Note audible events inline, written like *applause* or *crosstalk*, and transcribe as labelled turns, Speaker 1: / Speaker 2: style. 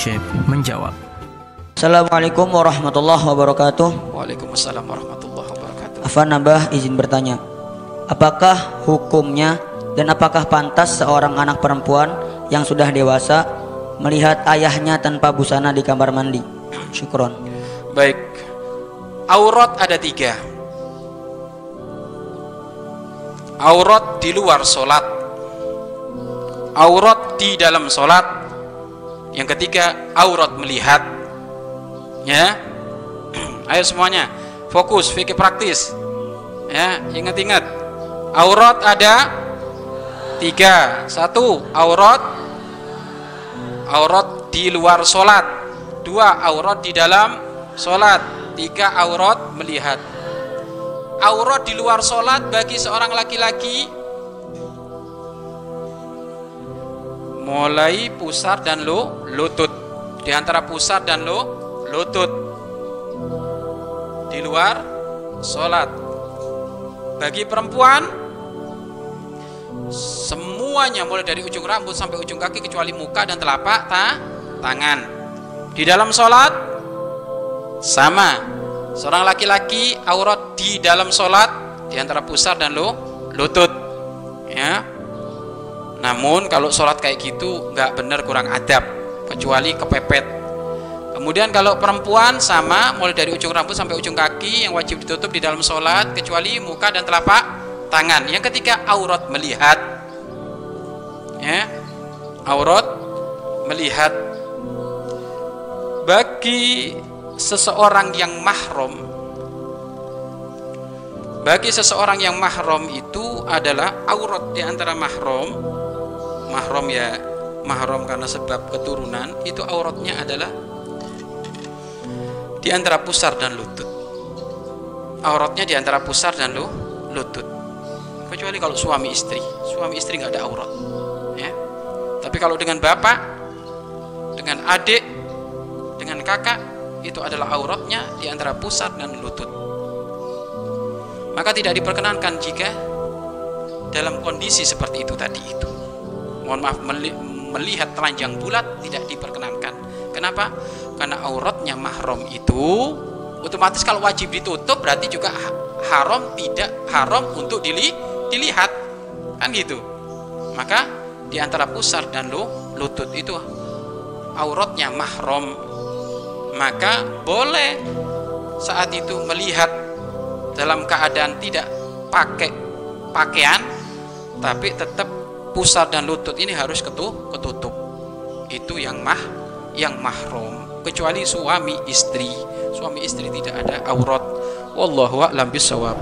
Speaker 1: Syekh menjawab.
Speaker 2: Assalamualaikum warahmatullahi wabarakatuh.
Speaker 3: Waalaikumsalam warahmatullahi wabarakatuh.
Speaker 2: Afan Nabah izin bertanya. Apakah hukumnya dan apakah pantas seorang anak perempuan yang sudah dewasa melihat ayahnya tanpa busana di kamar mandi? Syukron.
Speaker 3: Baik. Aurat ada tiga. Aurat di luar solat. Aurat di dalam solat. Yang ketiga, aurat melihat. Ya. *clears throat* Ayo semuanya, fokus, fikir praktis. Ya, ingat-ingat. Aurat ada tiga. Satu, aurat aurat di luar solat. Dua, aurat di dalam solat. Tiga, aurat melihat. Aurat di luar solat bagi seorang laki-laki mulai pusar dan lu lutut. Di antara pusar dan lu lutut. Di luar solat. Bagi perempuan semuanya mulai dari ujung rambut sampai ujung kaki kecuali muka dan telapak ta tangan. Di dalam sholat sama. Seorang laki-laki aurat di dalam sholat di antara pusar dan lu lutut. Ya. Namun kalau sholat kayak gitu nggak benar kurang adab kecuali kepepet. Kemudian kalau perempuan sama mulai dari ujung rambut sampai ujung kaki yang wajib ditutup di dalam sholat kecuali muka dan telapak tangan. Yang ketiga aurat melihat. Ya. Aurat melihat bagi seseorang yang mahram bagi seseorang yang mahram itu adalah aurat di antara mahram mahram ya. Mahram karena sebab keturunan itu auratnya adalah di antara pusar dan lutut. Auratnya di antara pusar dan lu, lutut. Kecuali kalau suami istri. Suami istri nggak ada aurat ya. Tapi kalau dengan bapak dengan adik dengan kakak itu adalah auratnya di antara pusar dan lutut. Maka tidak diperkenankan jika dalam kondisi seperti itu tadi itu mohon maaf melihat telanjang bulat tidak diperkenankan. Kenapa? Karena auratnya mahram itu otomatis kalau wajib ditutup berarti juga haram tidak haram untuk dili, dilihat. Kan gitu. Maka di antara pusar dan lu, lutut itu auratnya mahram. Maka boleh saat itu melihat dalam keadaan tidak pakai pakaian tapi tetap pusar dan lutut ini harus ketutup. Itu yang mah yang mahram kecuali suami istri. Suami istri tidak ada aurat. Wallahu a'lam bisawab